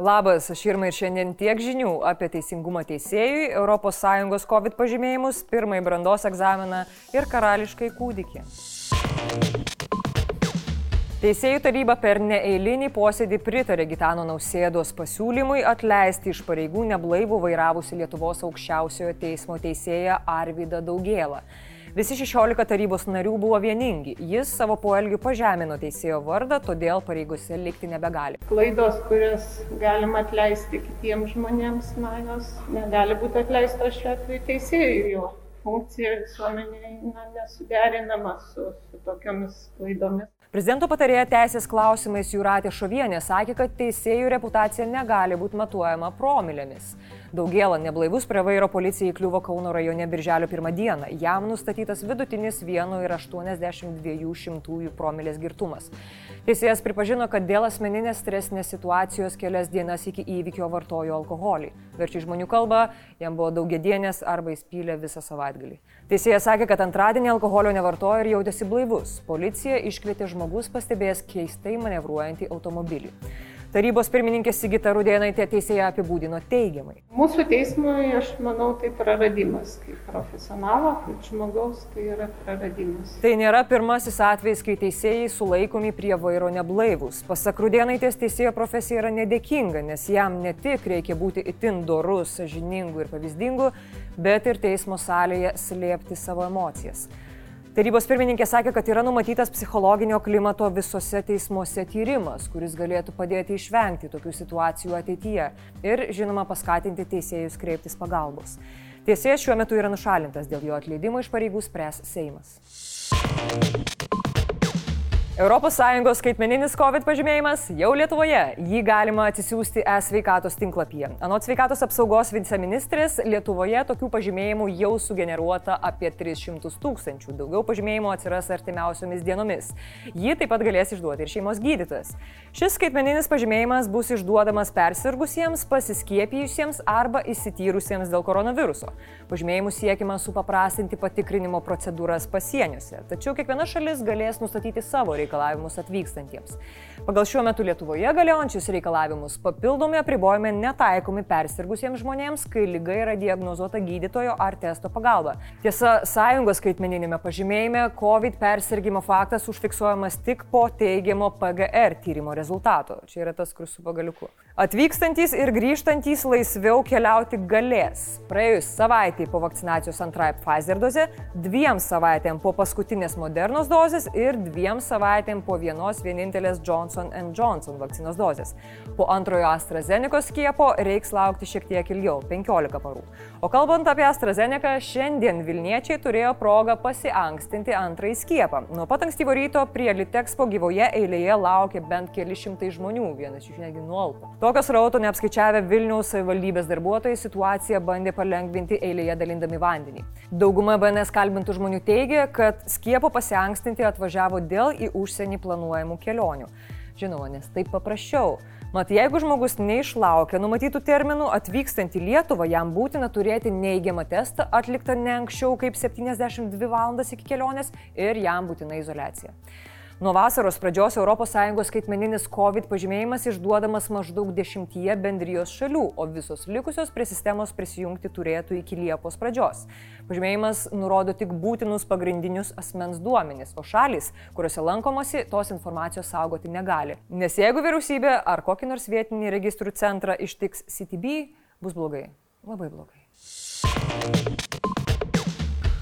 Labas, aš Irma ir šiandien tiek žinių apie teisingumą teisėjui, ES COVID pažymėjimus, pirmąjį brandos egzaminą ir karališkai kūdikį. Teisėjų taryba per neeilinį posėdį pritarė Gitano Nausėdos pasiūlymui atleisti iš pareigų neblaivų vairavusi Lietuvos aukščiausiojo teismo teisėją Arvydą Daugėlą. Visi 16 tarybos narių buvo vieningi. Jis savo poelgių pažemino teisėjo vardą, todėl pareigose likti nebegali. Klaidos, kurias galima atleisti kitiems žmonėms, na, jos negali būti atleistos šiuo atveju teisėjui. Jo funkcija visuomenėje nesuderinama su, su tokiamis klaidomis. Prezidento patarėja teisės klausimais Juratė Šovienė sakė, kad teisėjų reputacija negali būti matuojama promilėmis. Daugėlą neblaivus prie vairo policija įkliuvo Kauno rajone birželio pirmą dieną. Jam nustatytas vidutinis 1,82 promilės girtumas. Teisėjas pripažino, kad dėl asmeninės stresinės situacijos kelias dienas iki įvykio vartojo alkoholį. Verčiai žmonių kalba, jam buvo daugiedienės arba įspylė visą savaitgalį. Teisėjas sakė, kad antradienį alkoholio nevartojo ir jautėsi blaivus. Policija iškvietė žmogus pastebėjęs keistai manevruojantį automobilį. Tarybos pirmininkė Sigita Rudėnaitė teisėje apibūdino teigiamai. Mūsų teismui, aš manau, tai praradimas. Kaip profesionalo, kaip žmogaus, tai yra praradimas. Tai nėra pirmasis atvejis, kai teisėjai sulaikomi prie vairo neblaivus. Pasak Rudėnaitės, teisėjo profesija yra nedėkinga, nes jam ne tik reikia būti itin dorus, sažiningu ir pavyzdingu, bet ir teismo salėje slėpti savo emocijas. Tarybos pirmininkė sakė, kad yra numatytas psichologinio klimato visose teismuose tyrimas, kuris galėtų padėti išvengti tokių situacijų ateityje ir, žinoma, paskatinti teisėjus kreiptis pagalbos. Teisėjas šiuo metu yra nušalintas, dėl jo atleidimo iš pareigų spręs Seimas. ES skaitmeninis COVID pažymėjimas jau Lietuvoje. Jį galima atsisiųsti e-sveikatos tinklapyje. Anot sveikatos apsaugos viceministrės, Lietuvoje tokių pažymėjimų jau sugeneruota apie 300 tūkstančių. Daugiau pažymėjimų atsiras artimiausiomis dienomis. Jį taip pat galės išduoti ir šeimos gydytojas. Šis skaitmeninis pažymėjimas bus išduodamas persirgusiems, pasiskiepijusiems arba įsityrusiems dėl koronaviruso. Pažymėjimų siekima supaprastinti patikrinimo procedūras pasieniuose. Tačiau kiekviena šalis galės nustatyti savo reikalavimus reikalavimus atvykstantiems. Pagal šiuo metu Lietuvoje galiojančius reikalavimus papildomi apribojimai netaikomi persirgusiems žmonėms, kai lyga yra diagnozuota gydytojo ar testo pagalba. Tiesa, sąjungos skaitmeninėme pažymėjime COVID persirgymo faktas užfiksuojamas tik po teigiamo PGR tyrimo rezultato. Čia yra tas, kur su pagaliuku. Atvykstantys ir grįžtantys laisviau keliauti galės. Praėjus savaitį po vakcinacijos antrai Pfizer doze, dviem savaitėm po paskutinės modernos dozės ir dviem savaitėm po vienos vienintelės Johnson Johnson vakcinos dozės. Po antrojo AstraZeneca skiepo reiks laukti šiek tiek ilgiau - 15 parų. O kalbant apie AstraZeneca, šiandien Vilniečiai turėjo progą pasiankstinti antrąjį skiepą. Nuo pat ankstyvo ryto prie Litexpo gyvoje eilėje laukė bent keli šimtai žmonių, vienas iš jų netgi nuolpo. Tokios rauto neapskaičiavę Vilniaus savivaldybės darbuotojai situaciją bandė palengvinti eilėje dalindami vandenį. Dauguma BNS kalbintų žmonių teigia, kad skiepo pasiankstinti atvažiavo dėl į užsienį planuojamų kelionių. Žinoma, nes taip paprasčiau. Mat, jeigu žmogus neišlaukia numatytų terminų, atvykstant į Lietuvą, jam būtina turėti neigiamą testą atliktą ne anksčiau kaip 72 valandas iki kelionės ir jam būtina izolacija. Nuo vasaros pradžios ES skaitmeninis COVID pažymėjimas išduodamas maždaug dešimtyje bendrijos šalių, o visos likusios prie sistemos prisijungti turėtų iki Liepos pradžios. Pažymėjimas nurodo tik būtinus pagrindinius asmens duomenis, o šalis, kuriuose lankomasi, tos informacijos saugoti negali. Nes jeigu vyriausybė ar kokį nors vietinį registrų centrą ištiks CTB, bus blogai. Labai blogai.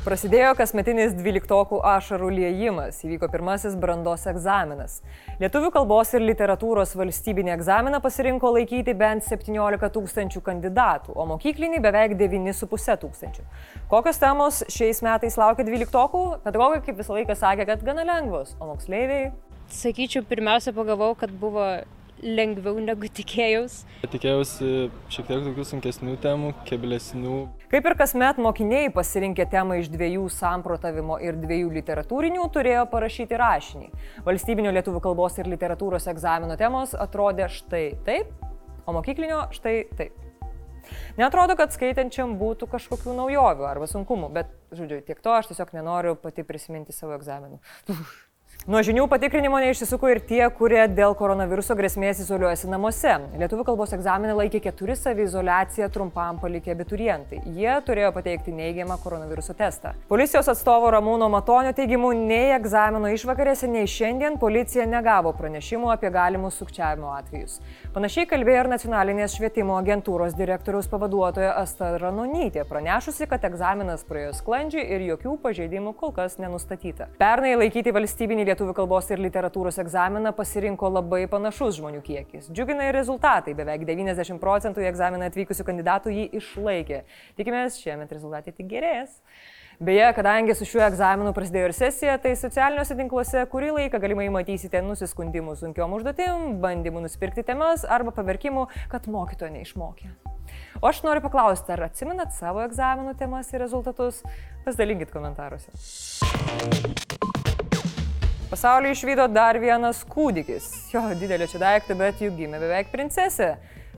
Prasidėjo kasmetinis dvyliktokų ašarų liejimas, įvyko pirmasis brandos egzaminas. Lietuvių kalbos ir literatūros valstybinį egzaminą pasirinko laikyti bent 17 tūkstančių kandidatų, o mokyklinį beveik 9,5 tūkstančių. Kokios temos šiais metais laukia dvyliktokų? Pedagogai kaip visą laiką sakė, kad gana lengvos, o moksleiviai? Sakyčiau, pirmiausia pagalvojau, kad buvo lengviau negu tikėjaus. Tikėjausi šiek tiek tokių sunkesnių temų, keblesnių. Kaip ir kasmet mokiniai pasirinkę temą iš dviejų samprotavimo ir dviejų literatūrinių turėjo parašyti rašinį. Valstybinio lietuvių kalbos ir literatūros egzamino temos atrodė štai taip, o mokyklinio štai taip. Netrodo, kad skaitančiam būtų kažkokių naujovių arba sunkumų, bet, žodžiu, tiek to aš tiesiog nenoriu pati prisiminti savo egzaminų. Nuo žinių patikrinimo neišsisuko ir tie, kurie dėl koronaviruso grėsmės izoliuojasi namuose. Lietuvų kalbos egzaminą laikė keturi savizolaciją trumpam palikę abiturientai. Jie turėjo pateikti neigiamą koronaviruso testą. Policijos atstovo Ramūno Matonio teigimu, nei egzamino išvakarėse, nei šiandien policija negavo pranešimų apie galimus sukčiavimo atvejus. Panašiai kalbėjo ir nacionalinės švietimo agentūros direktoriaus pavaduotoja Asta Ranonytė, pranešusi, kad egzaminas praėjo sklandžiai ir jokių pažeidimų kol kas nenustatyta. Pernai laikyti valstybinį Lietuvos lietuvių kalbos ir literatūros egzaminą pasirinko labai panašus žmonių kiekis. Džiugina ir rezultatai. Beveik 90 procentų į egzaminą atvykusių kandidatų jį išlaikė. Tikimės, šiemet rezultatai tik gerės. Beje, kadangi su šiuo egzaminu prasidėjo ir sesija, tai socialiniuose tinkluose kurį laiką galimai matysite nusiskundimų sunkiom užduotim, bandymų nusipirkti temas arba paverkimų, kad mokytojo neišmokė. O aš noriu paklausti, ar atsimenat savo egzaminų temas ir rezultatus? Pasidalinkit komentaruose. Pasaulyje išvydo dar vienas kūdikis. Jo, didelė čia daiktą, bet jų gimė beveik princesė.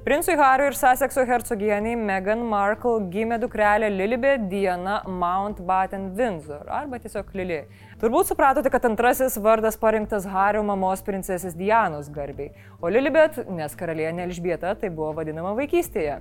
Princui Hariui ir Sussexo hercogieniai Meghan Markle gimė dukrelė Lilibet Diana Mountbatten Windsor, arba tiesiog Lili. Turbūt supratote, kad antrasis vardas parinktas Hario mamos princesės Dianos garbiai, o Lilibet, nes karalienė Elžbieta, tai buvo vadinama vaikystėje.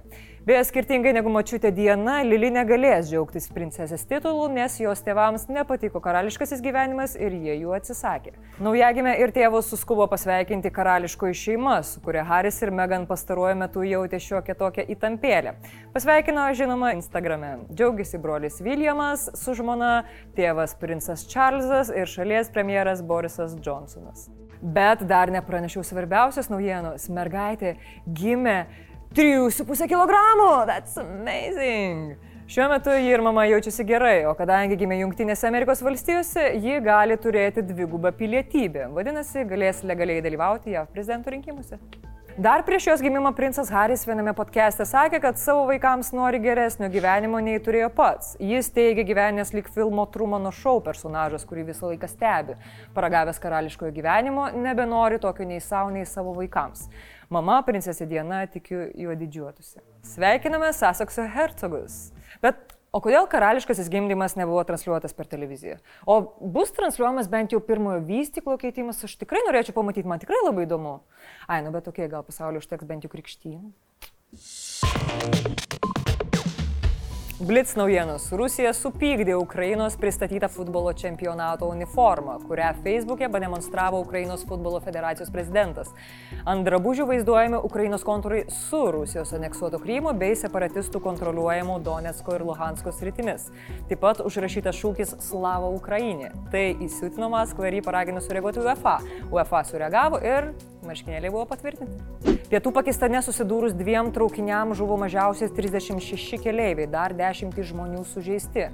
Beje, skirtingai negu mačiutė Diena, Lili negalės džiaugtis princesės titulų, nes jos tėvams nepatiko karališkasis gyvenimas ir jie jų atsisakė. Naujagime ir tėvus suskubo pasveikinti karališkoji šeima, su kuria Haris ir Megan pastaruoju metu jautė šiokią tokią įtampėlę. Pasveikino, žinoma, Instagrame. Džiaugiasi brolis Viljamas su žmona, tėvas princas Čarlzas Džonsas ir šalies premjeras Borisas Johnsonas. Bet dar nepranešiau svarbiausios naujienos. Mergaitė gimė 3,5 kg. That's amazing. Šiuo metu ji ir mama jaučiasi gerai, o kadangi gimė Junktinėse Amerikos valstijose, ji gali turėti dvigubą pilietybę. Vadinasi, galės legaliai dalyvauti JAV prezidento rinkimuose. Dar prieš jos gimimą princas Haris viename podcast'e sakė, kad savo vaikams nori geresnio gyvenimo nei turėjo pats. Jis teigia gyvenęs lik filmo Trumano šou personažas, kurį visą laiką stebi. Paragavęs karališkojo gyvenimo, nebenori tokio nei savo, nei savo vaikams. Mama, princesė Diena, tikiu, juo didžiuotųsi. Sveikiname Sasekso hercogus. Bet O kodėl karališkasis gimdymas nebuvo transliuotas per televiziją? O bus transliuojamas bent jau pirmojo vystyklo keitimas, aš tikrai norėčiau pamatyti, man tikrai labai įdomu. Ai, nu bet tokie, gal pasaulio užteks bent jau krikštynų. Blitz naujienos. Rusija supykdė Ukrainos pristatytą futbolo čempionato uniformą, kurią Facebook'e pademonstravo Ukrainos futbolo federacijos prezidentas. Ant drabužių vaizduojami Ukrainos kontūrai su Rusijos aneksuoto Krymo bei separatistų kontroliuojamų Donetsko ir Luhansko sritimis. Taip pat užrašytas šūkis Slava Ukrainė. Tai įsiutino Maskvą ir jį paragino sureaguoti UEFA. UEFA sureagavo ir marškinėliai buvo patvirtinti. Pietų Pakistane susidūrus dviem traukiniam žuvo mažiausiai 36 keleiviai, dar 10 žmonių sužeisti.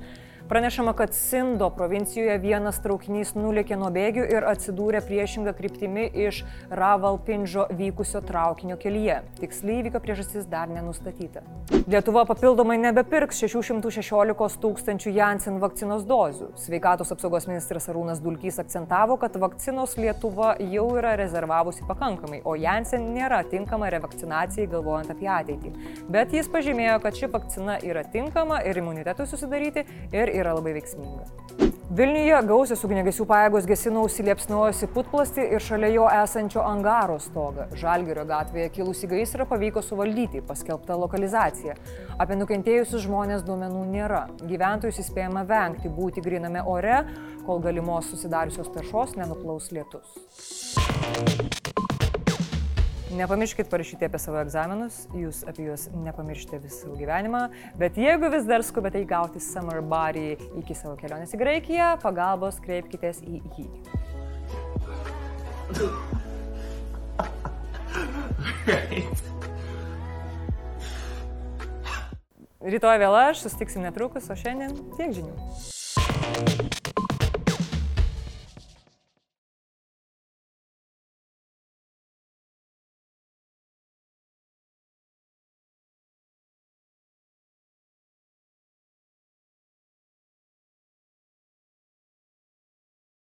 Pranešama, kad Sindo provincijoje vienas traukinys nulėkė nuo bėgių ir atsidūrė priešingą kryptimį iš Ravalpindžo vykusio traukinio kelyje. Tiksliai įvykio priežastis dar nenustatyta. Lietuva papildomai nebepirks 616 tūkstančių Janssen vakcinos dozių. Sveikatos apsaugos ministras Arūnas Dulkys akcentavo, kad vakcinos Lietuva jau yra rezervavusi pakankamai, o Janssen nėra tinkama revakcinacijai galvojant apie ateitį. Bet jis pažymėjo, kad ši vakcina yra tinkama ir imunitetui susidaryti ir yra labai veiksminga. Vilniuje gausios ugnegesių pajėgos gesino užsiliepsnojusi putplasti ir šalia jo esančio angaro stogą. Žalgirio gatvėje kilusi gaisrą pavyko suvaldyti, paskelbta lokalizacija. Apie nukentėjusius žmonės duomenų nėra. Gyventojus įspėjama vengti būti griname ore, kol galimos susidariusios taršos nenuplaus lietus. Nepamirškit parašyti apie savo egzaminus, jūs apie juos nepamiršite visą gyvenimą, bet jeigu vis dar skubate įgauti Summer Body iki savo kelionės į Graikiją, pagalbos kreipkitės į jį. Rytoj vėl aš, sustiksim netrukus, o šiandien tiek žinių.